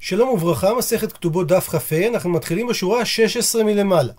שלום וברכה, מסכת כתובות דף כ"ה, אנחנו מתחילים בשורה ה-16 מלמעלה.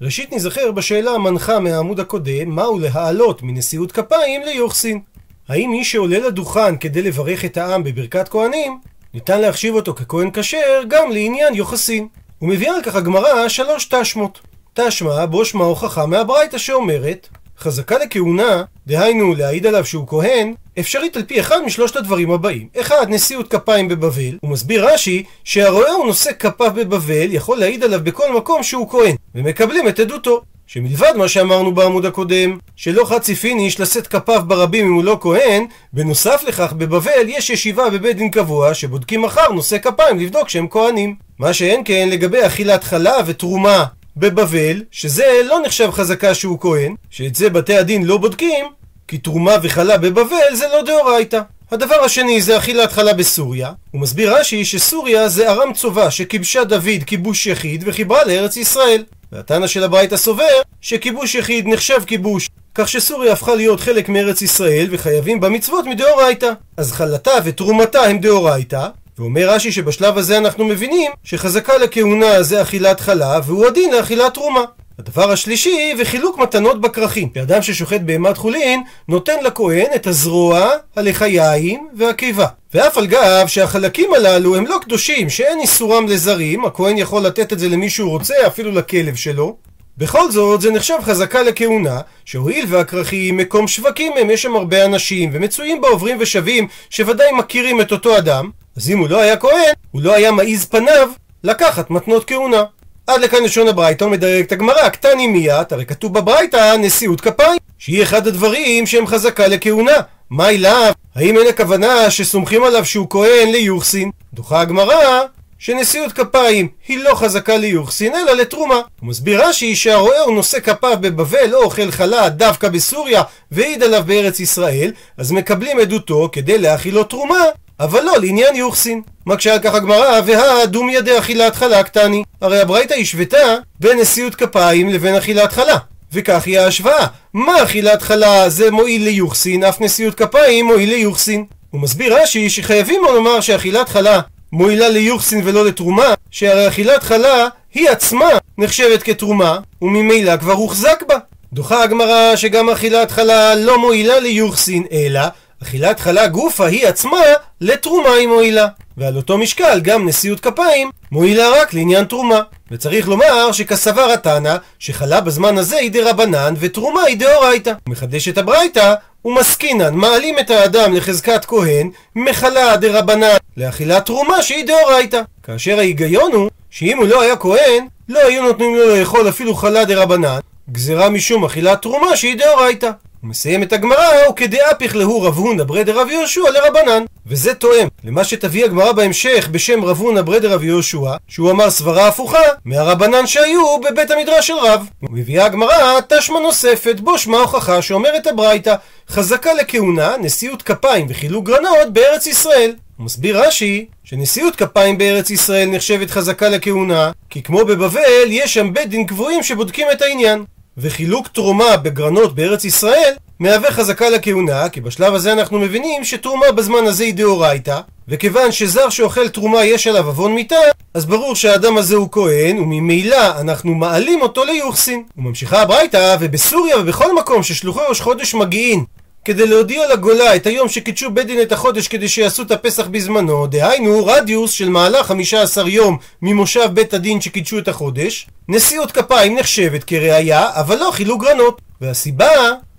ראשית נזכר בשאלה המנחה מהעמוד הקודם, מהו להעלות מנשיאות כפיים ליוחסין. האם מי שעולה לדוכן כדי לברך את העם בברכת כהנים, ניתן להחשיב אותו ככהן כשר גם לעניין יוחסין. ומביאה על כך הגמרא שלוש תשמות. תשמע בו שמע הוכחה מהברייתא שאומרת חזקה לכהונה, דהיינו להעיד עליו שהוא כהן, אפשרית על פי אחד משלושת הדברים הבאים. אחד, נשיאות כפיים בבבל. הוא מסביר רש"י שהרואה הוא נושא כפיו בבבל יכול להעיד עליו בכל מקום שהוא כהן, ומקבלים את עדותו. שמלבד מה שאמרנו בעמוד הקודם, שלא חצי פיניש לשאת כפיו ברבים אם הוא לא כהן, בנוסף לכך בבבל יש ישיבה בבית דין קבוע שבודקים מחר נושא כפיים לבדוק שהם כהנים. מה שאין כן לגבי אכילת חלב ותרומה בבבל, שזה לא נחשב חזקה שהוא כהן, שאת זה בתי הדין לא בודקים, כי תרומה וחלה בבבל זה לא דאורייתא. הדבר השני זה אכילת חלה בסוריה. הוא מסביר רש"י שסוריה זה ארם צובה שכיבשה דוד כיבוש יחיד וחיברה לארץ ישראל. והתנא של הברייתא סובר שכיבוש יחיד נחשב כיבוש, כך שסוריה הפכה להיות חלק מארץ ישראל וחייבים בה מצוות מדאורייתא. אז חלתה ותרומתה הם דאורייתא, ואומר רש"י שבשלב הזה אנחנו מבינים שחזקה לכהונה זה אכילת חלה והוא הדין לאכילת תרומה. הדבר השלישי, וחילוק מתנות בכרכים. אדם ששוחט בהמת חולין, נותן לכהן את הזרוע, הלחיים והקיבה. ואף על גב שהחלקים הללו הם לא קדושים, שאין איסורם לזרים, הכהן יכול לתת את זה למי שהוא רוצה, אפילו לכלב שלו. בכל זאת, זה נחשב חזקה לכהונה, שהואיל והכרכים מקום שווקים הם, יש שם הרבה אנשים, ומצויים בה עוברים ושבים, שוודאי מכירים את אותו אדם, אז אם הוא לא היה כהן, הוא לא היה מעיז פניו לקחת מתנות כהונה. עד לכאן לשון הברייתא מדייק את הגמרא, קטני מיית, הרי כתוב בברייתא נשיאות כפיים, שהיא אחד הדברים שהם חזקה לכהונה. מה אליו? האם אין הכוונה שסומכים עליו שהוא כהן ליוחסין? דוחה הגמרא שנשיאות כפיים היא לא חזקה ליוחסין אלא לתרומה. הוא מסביר רש"י שהרועה הוא נושא כפיו בבבל או אוכל חלה דווקא בסוריה והעיד עליו בארץ ישראל, אז מקבלים עדותו כדי להאכילו תרומה אבל לא לעניין יוחסין. מקשה על כך הגמרא, והדומיה דאכילת חלה קטני. הרי הברייתא השוותה בין נשיאות כפיים לבין אכילת חלה. וכך היא ההשוואה. מה אכילת חלה זה מועיל ליוחסין, אף נשיאות כפיים מועיל ליוחסין. הוא מסביר רש"י שחייבים לומר שאכילת חלה מועילה ליוחסין ולא לתרומה, שהרי אכילת חלה היא עצמה נחשבת כתרומה, וממילא כבר הוחזק בה. דוחה הגמרא שגם אכילת חלה לא מועילה ליוחסין, אלא אכילת חלה גופה היא עצמה לתרומה היא מועילה. ועל אותו משקל גם נשיאות כפיים מועילה רק לעניין תרומה. וצריך לומר שכסבר התנא שחלה בזמן הזה היא דרבנן ותרומה היא דאורייתא. מחדש את הברייתא ומסקינן מעלים את האדם לחזקת כהן מחלה דרבנן לאכילת תרומה שהיא דאורייתא. כאשר ההיגיון הוא שאם הוא לא היה כהן לא היו נותנים לו לאכול אפילו חלה דרבנן גזירה משום אכילת תרומה שהיא דאורייתא. הוא מסיים את הגמרא, וכדאפיך להו רב הונא ברדר רב יהושע לרבנן. וזה תואם למה שתביא הגמרא בהמשך בשם רב הונא ברדר רב יהושע, שהוא אמר סברה הפוכה מהרבנן שהיו בבית המדרש של רב. ומביאה הגמרא תשמע נוספת, בו שמע הוכחה שאומרת הברייתא, חזקה לכהונה, נשיאות כפיים וחילוק גרנות בארץ ישראל. הוא מסביר רש"י שנשיאות כפיים בארץ ישראל נחשבת חזקה לכהונה, כי כמו בבבל יש שם בית דין קבועים שבודקים את העניין. וחילוק תרומה בגרנות בארץ ישראל מהווה חזקה לכהונה, כי בשלב הזה אנחנו מבינים שתרומה בזמן הזה היא דאורייתא, וכיוון שזר שאוכל תרומה יש עליו עוון מיתה, אז ברור שהאדם הזה הוא כהן, וממילא אנחנו מעלים אותו ליוחסין. וממשיכה הברייתא, ובסוריה ובכל מקום ששלוחי ראש חודש מגיעים כדי להודיע לגולה את היום שקידשו בית דין את החודש כדי שיעשו את הפסח בזמנו, דהיינו רדיוס של מעלה 15 יום ממושב בית הדין שקידשו את החודש, נשיאות כפיים נחשבת כראיה, אבל לא חילוק גרנות. והסיבה,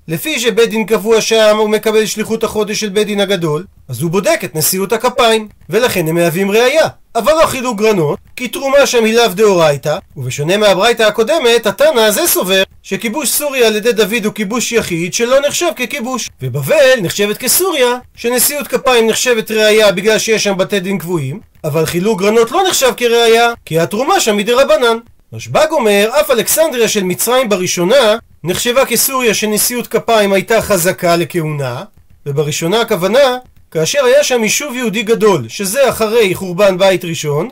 לפי שבית דין קבוע שם הוא מקבל שליחות החודש של בית דין הגדול, אז הוא בודק את נשיאות הכפיים, ולכן הם מהווים ראיה. אבל לא חילוק גרנות, כי תרומה שם היא לאו דאורייתא, ובשונה מהברייתא הקודמת, התנא הזה סובר שכיבוש סוריה על ידי דוד הוא כיבוש יחיד שלא נחשב ככיבוש. ובבל נחשבת כסוריה, שנשיאות כפיים נחשבת ראיה בגלל שיש שם בתי דין קבועים, אבל חילוק גרנות לא נחשב כראיה, כי התרומה שם היא דרבנן. רשב"ג אומר, אף אלכסנדריה של מצרים בראשונה נחשבה כסוריה שנשיאות כפיים הייתה חזקה לכהונה, ובראשונה הכוונה כאשר היה שם יישוב יהודי גדול, שזה אחרי חורבן בית ראשון,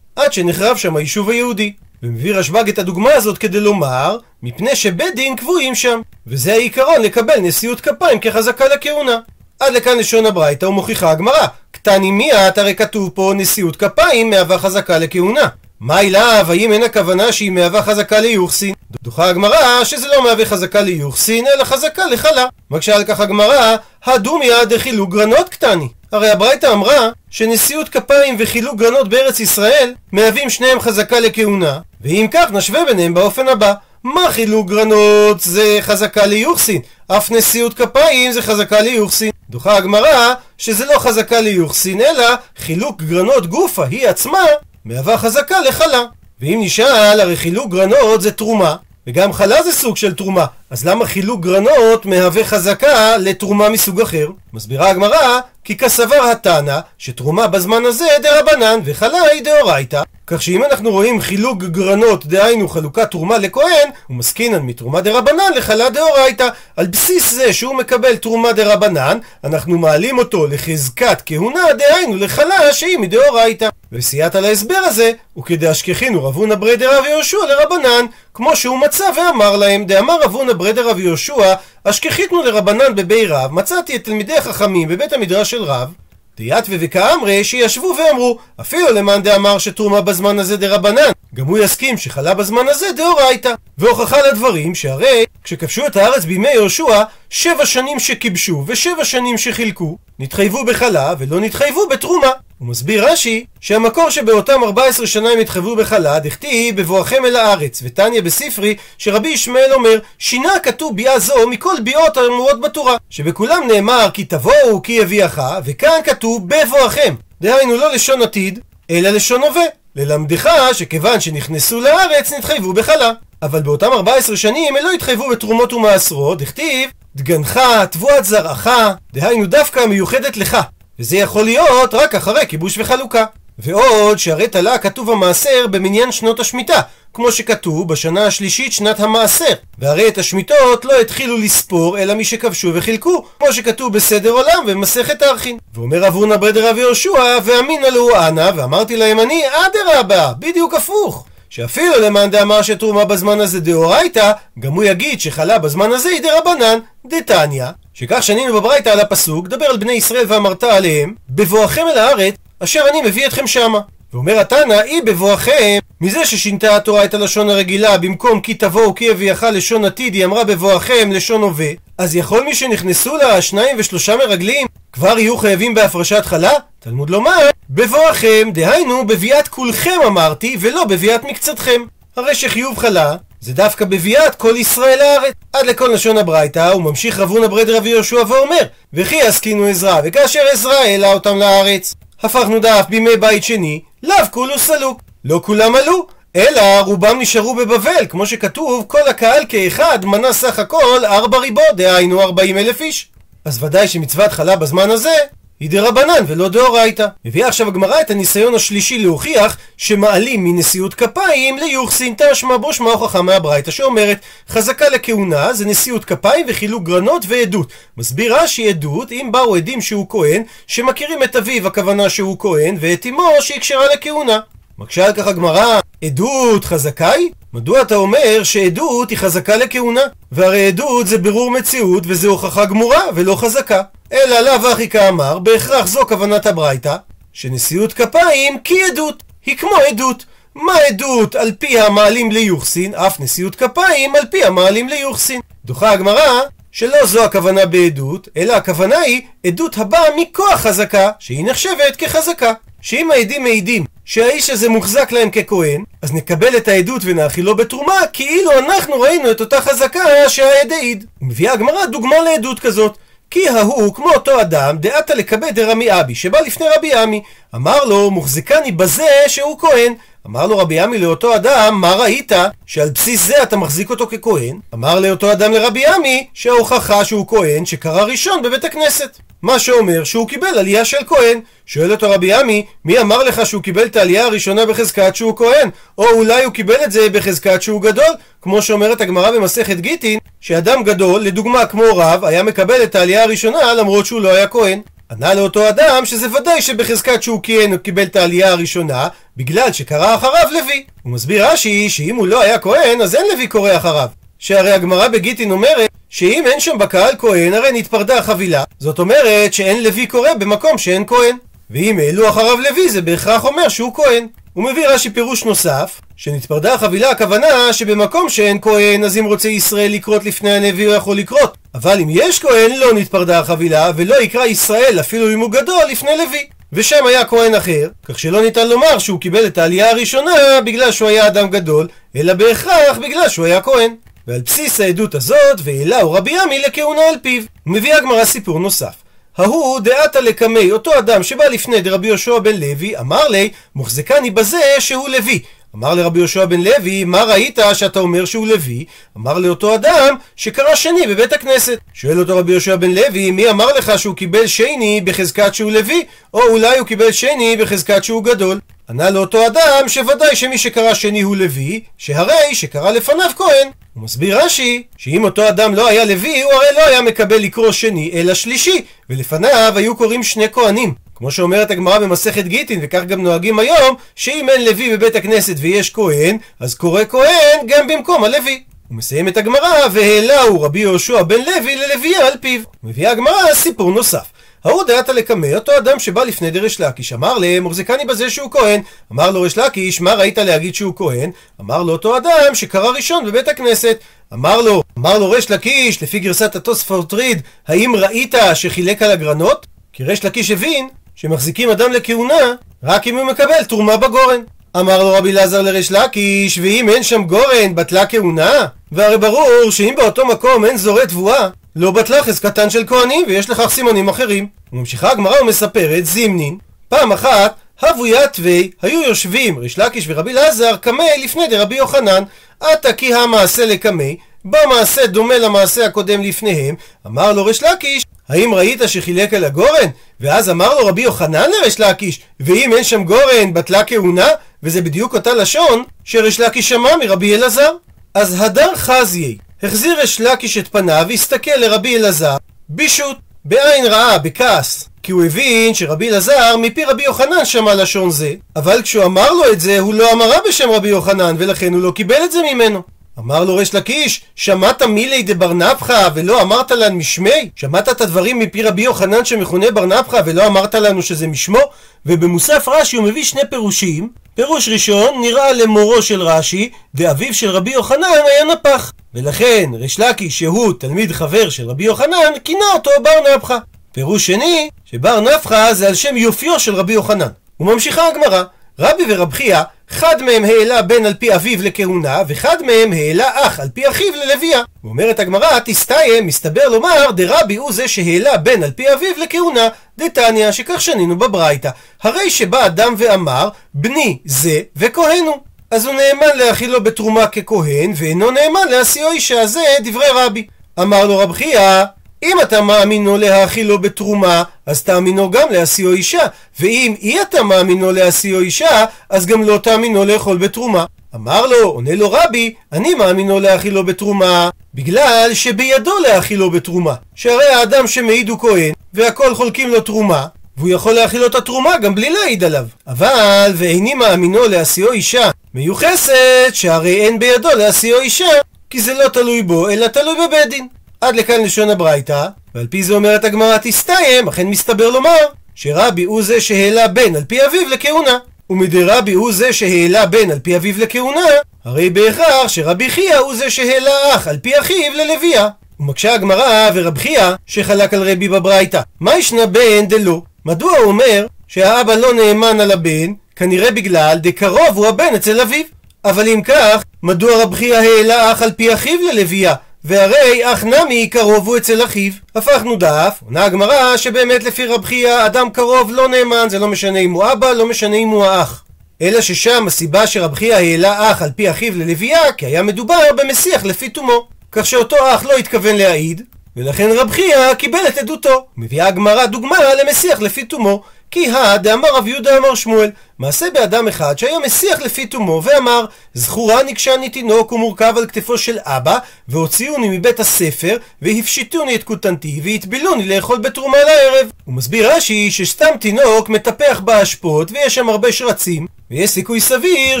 עד שנחרב שם היישוב היהודי. ומביא רשב"ג את הדוגמה הזאת כדי לומר, מפני שבית דין קבועים שם. וזה העיקרון לקבל נשיאות כפיים כחזקה לכהונה. עד לכאן לשון הברייתא ומוכיחה הגמרא. קטני מיעט, הרי כתוב פה נשיאות כפיים מהווה חזקה לכהונה. מה אליו, האם אין הכוונה שהיא מהווה חזקה ליוחסין? דוחה הגמרא שזה לא מהווה חזקה ליוחסין, אלא חזקה לחלה. מקשה על כך הגמרא, הדומיה דחילוק גרנות קטני. הרי הברייתא אמרה שנשיאות כפיים וחילוק גרנות בארץ ישראל מהווים שניהם חזקה לכהונה, ואם כך נשווה ביניהם באופן הבא. מה חילוק גרנות זה חזקה ליוחסין, אף נשיאות כפיים זה חזקה ליוחסין. דוחה הגמרא שזה לא חזקה ליוחסין, אלא חילוק גרנות גופה היא עצמה מהווה חזקה לחלה. ואם נשאל, הרי חילוק גרנות זה תרומה, וגם חלה זה סוג של תרומה, אז למה חילוק גרנות מהווה חזקה לתרומה מסוג אחר? מסבירה הגמרא, כי כסבר התנא, שתרומה בזמן הזה דרבנן, וחלה היא דאורייתא. כך שאם אנחנו רואים חילוק גרנות, דהיינו חלוקת תרומה לכהן, הוא מסקינן מתרומה דרבנן לחלה דאורייתא. על בסיס זה שהוא מקבל תרומה דרבנן, אנחנו מעלים אותו לחזקת כהונה, דהיינו לחלה שהיא מדאורייתא. וסייעת להסבר הזה, וכדאשכחינו רב הונא ברי דרב יהושע לרבנן, כמו שהוא מצא ואמר להם, דאמר רב הונא ברי דרב יהושע, אשכחיתנו לרבנן בבי רב, מצאתי את תלמידי החכמים בבית המדרש של רב, דיאטווה וכאמרי שישבו ואמרו אפילו למאן דאמר שתרומה בזמן הזה דרבנן גם הוא יסכים שחלה בזמן הזה דאורייתא. והוכחה לדברים שהרי כשכבשו את הארץ בימי יהושע שבע שנים שכיבשו ושבע שנים שחילקו נתחייבו בחלה ולא נתחייבו בתרומה. הוא מסביר רש"י שהמקור שבאותם 14 שנה הם התחייבו בחלה דכתיב בבואכם אל הארץ ותניא בספרי שרבי ישמעאל אומר שינה כתוב ביאה זו מכל ביאות האמורות בתורה שבכולם נאמר כי תבואו כי יביאך וכאן כתוב בבואכם דהיינו לא לשון עתיד אלא לשון הווה. ללמדך שכיוון שנכנסו לארץ נתחייבו בחלה. אבל באותם 14 שנים הם לא התחייבו בתרומות ומעשרות דכתיב דגנך, תבואת זרעך, דהיינו דווקא מיוחדת לך. וזה יכול להיות רק אחרי כיבוש וחלוקה. ועוד שהרי תלה כתוב המעשר במניין שנות השמיטה, כמו שכתוב בשנה השלישית שנת המעשר. והרי את השמיטות לא התחילו לספור אלא מי שכבשו וחילקו, כמו שכתוב בסדר עולם במסכת ארכין. ואומר רב הונא ברד רב יהושע, ואמינא לו אנא, ואמרתי להם אני, אדרבה, בדיוק הפוך. שאפילו למאן דאמר שתרומה בזמן הזה דאורייתא, גם הוא יגיד שחלה בזמן הזה היא דרבנן, דתניא, שכך שנינו בברייתא על הפסוק, דבר על בני ישראל ואמרת עליהם, בבואכם אל הארץ, אשר אני מביא אתכם שמה. ואומר התנא, אי בבואכם, מזה ששינתה התורה את הלשון הרגילה, במקום כי תבואו כי אביאך לשון עתיד, היא אמרה בבואכם לשון הווה, אז יכול מי שנכנסו לה שניים ושלושה מרגלים, כבר יהיו חייבים בהפרשת חלה? תלמוד לומר, בבואכם, דהיינו בביאת כולכם אמרתי, ולא בביאת מקצתכם. הרי שחיוב חלה זה דווקא בביאת כל ישראל לארץ. עד לכל לשון הברייתא, הוא ממשיך רבונה ברד רבי יהושע ואומר, וכי עסקינו עזרא, וכאשר עזרא העלה אותם לארץ. הפכנו דף בימי בית שני, לאו כולו סלוק. לא כולם עלו, אלא רובם נשארו בבבל, כמו שכתוב, כל הקהל כאחד מנה סך הכל ארבע ריבו, דהיינו ארבעים אלף איש. אז ודאי שמצוות חלה בזמן הזה היא דרבנן ולא דאורייתא. מביאה עכשיו הגמרא את הניסיון השלישי להוכיח שמעלים מנשיאות כפיים ליוחסין תשמע בו שמע הוכחה מהברייתא שאומרת חזקה לכהונה זה נשיאות כפיים וחילוק גרנות ועדות. מסביר רש"י עדות אם באו עדים שהוא כהן שמכירים את אביו הכוונה שהוא כהן ואת אמו שהיא לכהונה. מקשה על כך הגמרא, עדות חזקה היא? מדוע אתה אומר שעדות היא חזקה לכהונה? והרי עדות זה בירור מציאות וזה הוכחה גמורה ולא חזקה. אלא לאו אחי כאמר, בהכרח זו כוונת הברייתא, שנשיאות כפיים כי עדות, היא כמו עדות. מה עדות על פי המעלים ליוחסין, אף נשיאות כפיים על פי המעלים ליוחסין. דוחה הגמרא שלא זו הכוונה בעדות, אלא הכוונה היא עדות הבאה מכוח חזקה, שהיא נחשבת כחזקה. שאם העדים מעידים שהאיש הזה מוחזק להם ככהן, אז נקבל את העדות ונאכילו בתרומה, כאילו אנחנו ראינו את אותה חזקה שהעד העיד. מביאה הגמרא דוגמה לעדות כזאת. כי ההוא כמו אותו אדם דעתה לקבל דרמי אבי שבא לפני רבי עמי אמר לו מוחזקני בזה שהוא כהן אמר לו רבי עמי לאותו אדם, מה ראית? שעל בסיס זה אתה מחזיק אותו ככהן? אמר לאותו אדם לרבי עמי, שההוכחה שהוא כהן שקרא ראשון בבית הכנסת. מה שאומר שהוא קיבל עלייה של כהן. שואל אותו רבי עמי, מי אמר לך שהוא קיבל את העלייה הראשונה בחזקת שהוא כהן? או אולי הוא קיבל את זה בחזקת שהוא גדול? כמו שאומרת הגמרא במסכת גיטין, שאדם גדול, לדוגמה כמו רב, היה מקבל את העלייה הראשונה למרות שהוא לא היה כהן. ענה לאותו אדם שזה ודאי שבחזקת שהוא כיהן הוא קיבל את העלייה הראשונה בגלל שקרא אחריו לוי. הוא מסביר רש"י שאם הוא לא היה כהן אז אין לוי קורא אחריו. שהרי הגמרא בגיטין אומרת שאם אין שם בקהל כהן הרי נתפרדה החבילה זאת אומרת שאין לוי קורא במקום שאין כהן. ואם העלו אחריו לוי זה בהכרח אומר שהוא כהן. הוא מביא רש"י פירוש נוסף, שנתפרדה החבילה הכוונה שבמקום שאין כהן אז אם רוצה ישראל לקרות לפני הנביא הוא יכול לקרות אבל אם יש כהן לא נתפרדה החבילה ולא יקרא ישראל אפילו אם הוא גדול לפני לוי ושם היה כהן אחר, כך שלא ניתן לומר שהוא קיבל את העלייה הראשונה בגלל שהוא היה אדם גדול, אלא בהכרח בגלל שהוא היה כהן. ועל בסיס העדות הזאת, והעלהו רבי עמי לכהונה על פיו. מביאה הגמרא סיפור נוסף. ההוא דעתה לקמי, אותו אדם שבא לפני דרבי יהושע בן לוי, אמר לי, מוחזקני בזה שהוא לוי. אמר לרבי יהושע בן לוי, מה ראית שאתה אומר שהוא לוי? אמר לאותו אדם שקרא שני בבית הכנסת. שואל אותו רבי יהושע בן לוי, מי אמר לך שהוא קיבל שני בחזקת שהוא לוי? או אולי הוא קיבל שני בחזקת שהוא גדול? ענה לאותו אדם שוודאי שמי שקרא שני הוא לוי, שהרי שקרא לפניו כהן. הוא מסביר רש"י, שאם אותו אדם לא היה לוי, הוא הרי לא היה מקבל לקרוא שני, אלא שלישי, ולפניו היו קוראים שני כהנים. כמו שאומרת הגמרא במסכת גיטין, וכך גם נוהגים היום, שאם אין לוי בבית הכנסת ויש כהן, אז קורא כהן גם במקום הלוי. הוא מסיים את הגמרא, והעלהו רבי יהושע בן לוי ללוויה על פיו. מביאה הגמרא סיפור נוסף. ההוא דעתה לקמא, אותו אדם שבא לפני דרש לקיש, אמר להם, מוחזקני בזה שהוא כהן. אמר לו ריש לקיש, מה ראית להגיד שהוא כהן? אמר לו אותו אדם שקרא ראשון בבית הכנסת. אמר לו, אמר לו ריש לקיש, לפי גרסת התוספות ריד, האם ראית שחילק על הגרנות? כי ריש לקיש הבין שמחזיקים אדם לכהונה רק אם הוא מקבל תרומה בגורן. אמר לו רבי אלעזר לריש לקיש, ואם אין שם גורן, בטלה כהונה? והרי ברור שאם באותו מקום אין זורי תבואה, לא בטלה חזקתן של כהנים, ויש לכך סימנים אחרים. וממשיכה הגמרא ומספרת, זימנין, פעם אחת, הבו יתווי, היו יושבים ריש לקיש ורבי אלעזר קמי לפני דרבי יוחנן, עתה כי המעשה לקמי, במעשה דומה למעשה הקודם לפניהם, אמר לו ריש לקיש, האם ראית שחילק על הגורן? ואז אמר לו רבי יוחנן לריש לקיש, ואם אין שם גורן, בטלה כהונה? וזה בדיוק אותה לשון שריש לקיש שמע מרבי אלעזר. אז הדר חזיי, החזיר ריש לקיש את פניו, והסתכל לרבי אלעזר, בישות, בעין רעה, בכעס. כי הוא הבין שרבי אלעזר מפי רבי יוחנן שמע לשון זה, אבל כשהוא אמר לו את זה, הוא לא אמרה בשם רבי יוחנן, ולכן הוא לא קיבל את זה ממנו. אמר לו ריש לקיש, שמעת מילי דבר נפחא ולא אמרת לן משמי? שמעת את הדברים מפי רבי יוחנן שמכונה בר נפחא ולא אמרת לנו שזה משמו? ובמוסף רש"י הוא מביא שני פירושים. פירוש ראשון נראה למורו של רש"י, ואביו של רבי יוחנן היה נפח. ולכן ריש לקיש שהוא תלמיד חבר של רבי יוחנן, כינה אותו בר נפחא. פירוש שני, שבר נפחא זה על שם יופיו של רבי יוחנן. וממשיכה הגמרא, רבי ורב חייא, אחד מהם העלה בן על פי אביו לכהונה, ואחד מהם העלה אח על פי אחיו ללוויה. ואומרת הגמרא, תסתיים, מסתבר לומר, דרבי הוא זה שהעלה בן על פי אביו לכהונה, דתניא, שכך שנינו בברייתא. הרי שבא אדם ואמר, בני זה וכהן הוא. אז הוא נאמן להאכילו בתרומה ככהן, ואינו נאמן להשיאו אישה, זה דברי רבי. אמר לו רב חייא, אם אתה מאמינו להאכילו בתרומה, אז תאמינו גם להשיאו אישה, ואם אי אתה מאמינו להשיאו אישה, אז גם לא תאמינו לאכול בתרומה. אמר לו, עונה לו רבי, אני מאמינו להאכילו בתרומה, בגלל שבידו להאכילו בתרומה. שהרי האדם שמעיד הוא כהן, והכל חולקים לו תרומה, והוא יכול להאכיל את התרומה גם בלי להעיד עליו. אבל, ואיני מאמינו להשיאו אישה מיוחסת, שהרי אין בידו להשיאו אישה, כי זה לא תלוי בו, אלא תלוי בבית דין. עד לכאן לשון הברייתא, ועל פי זה אומרת הגמרא תסתיים, אכן מסתבר לומר שרבי הוא זה שהעלה בן על פי אביו לכהונה. ומדי רבי הוא זה שהעלה בן על פי אביו לכהונה, הרי בהכרח שרבי חייא הוא זה שהעלה אח על פי אחיו ללוויה. ומקשה הגמרא ורב חייא שחלק על רבי בברייתא, מה ישנה בן דלא? מדוע הוא אומר שהאבא לא נאמן על הבן? כנראה בגלל דקרוב הוא הבן אצל אביו. אבל אם כך, מדוע רב חייא העלה אח על פי אחיו ללוויה? והרי אח נמי קרוב הוא אצל אחיו. הפכנו דף, עונה הגמרא שבאמת לפי רב חייא אדם קרוב לא נאמן, זה לא משנה אם הוא אבא, לא משנה אם הוא האח. אלא ששם הסיבה שרב חייא העלה אח על פי אחיו ללוויה, כי היה מדובר במסיח לפי תומו. כך שאותו אח לא התכוון להעיד, ולכן רב חייא קיבל את עדותו. מביאה הגמרא דוגמה למסיח לפי תומו. כי הא דאמר רב יהודה אמר שמואל, מעשה באדם אחד שהיה מסיח לפי תומו ואמר זכורה נקשני תינוק ומורכב על כתפו של אבא והוציאוני מבית הספר והפשיטוני את כותנתי והטבילוני לאכול בתרומה לערב. הוא מסביר רש"י שסתם תינוק מטפח באשפות ויש שם הרבה שרצים ויש סיכוי סביר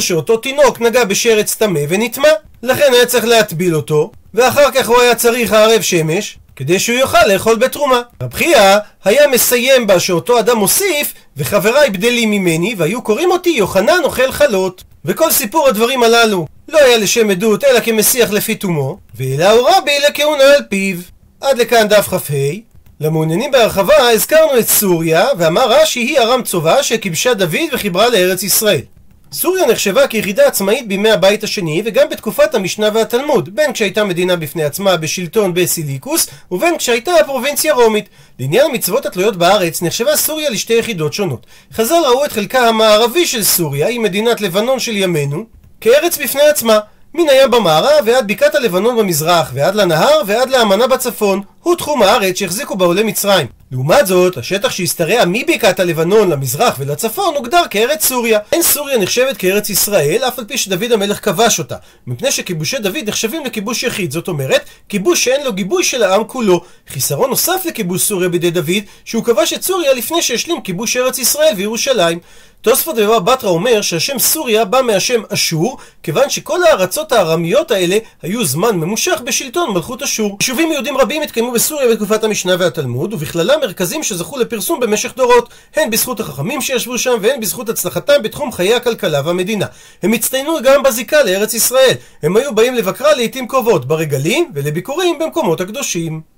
שאותו תינוק נגע בשרץ טמא ונטמע לכן היה צריך להטביל אותו ואחר כך הוא היה צריך הערב שמש כדי שהוא יוכל לאכול בתרומה. רב חייא היה מסיים בה שאותו אדם מוסיף, וחבריי בדלים ממני, והיו קוראים אותי יוחנן אוכל חלות. וכל סיפור הדברים הללו לא היה לשם עדות, אלא כמסיח לפי תומו, ואליהו רבי לכהונה על פיו. עד לכאן דף כ"ה. למעוניינים בהרחבה הזכרנו את סוריה, ואמר רש"י היא ארם צובה שכיבשה דוד וחיברה לארץ ישראל. סוריה נחשבה כיחידה עצמאית בימי הבית השני וגם בתקופת המשנה והתלמוד, בין כשהייתה מדינה בפני עצמה בשלטון בסיליקוס, ובין כשהייתה פרובינציה רומית. לעניין המצוות התלויות בארץ נחשבה סוריה לשתי יחידות שונות. חז"ל ראו את חלקה המערבי של סוריה, היא מדינת לבנון של ימינו, כארץ בפני עצמה. מן הים במערב ועד בקעת הלבנון במזרח, ועד לנהר ועד לאמנה בצפון, הוא תחום הארץ שהחזיקו בה עולי מצרים. לעומת זאת, השטח שהשתרע מבקעת הלבנון למזרח ולצפון הוגדר כארץ סוריה. אין סוריה נחשבת כארץ ישראל, אף על פי שדוד המלך כבש אותה. מפני שכיבושי דוד נחשבים לכיבוש יחיד, זאת אומרת, כיבוש שאין לו גיבוי של העם כולו. חיסרון נוסף לכיבוש סוריה בידי דוד, שהוא כבש את סוריה לפני שהשלים כיבוש ארץ ישראל וירושלים. תוספות ובבא בתרא אומר שהשם סוריה בא מהשם אשור, כיוון שכל הארצות הארמיות האלה היו זמן ממושך בשלטון מלכות אשור. יישובים יהודים רבים התקיימו בסוריה בתקופת המשנה והתלמוד, ובכללם מרכזים שזכו לפרסום במשך דורות, הן בזכות החכמים שישבו שם והן בזכות הצלחתם בתחום חיי הכלכלה והמדינה. הם הצטיינו גם בזיקה לארץ ישראל. הם היו באים לבקרה לעיתים קרובות ברגלים ולביקורים במקומות הקדושים.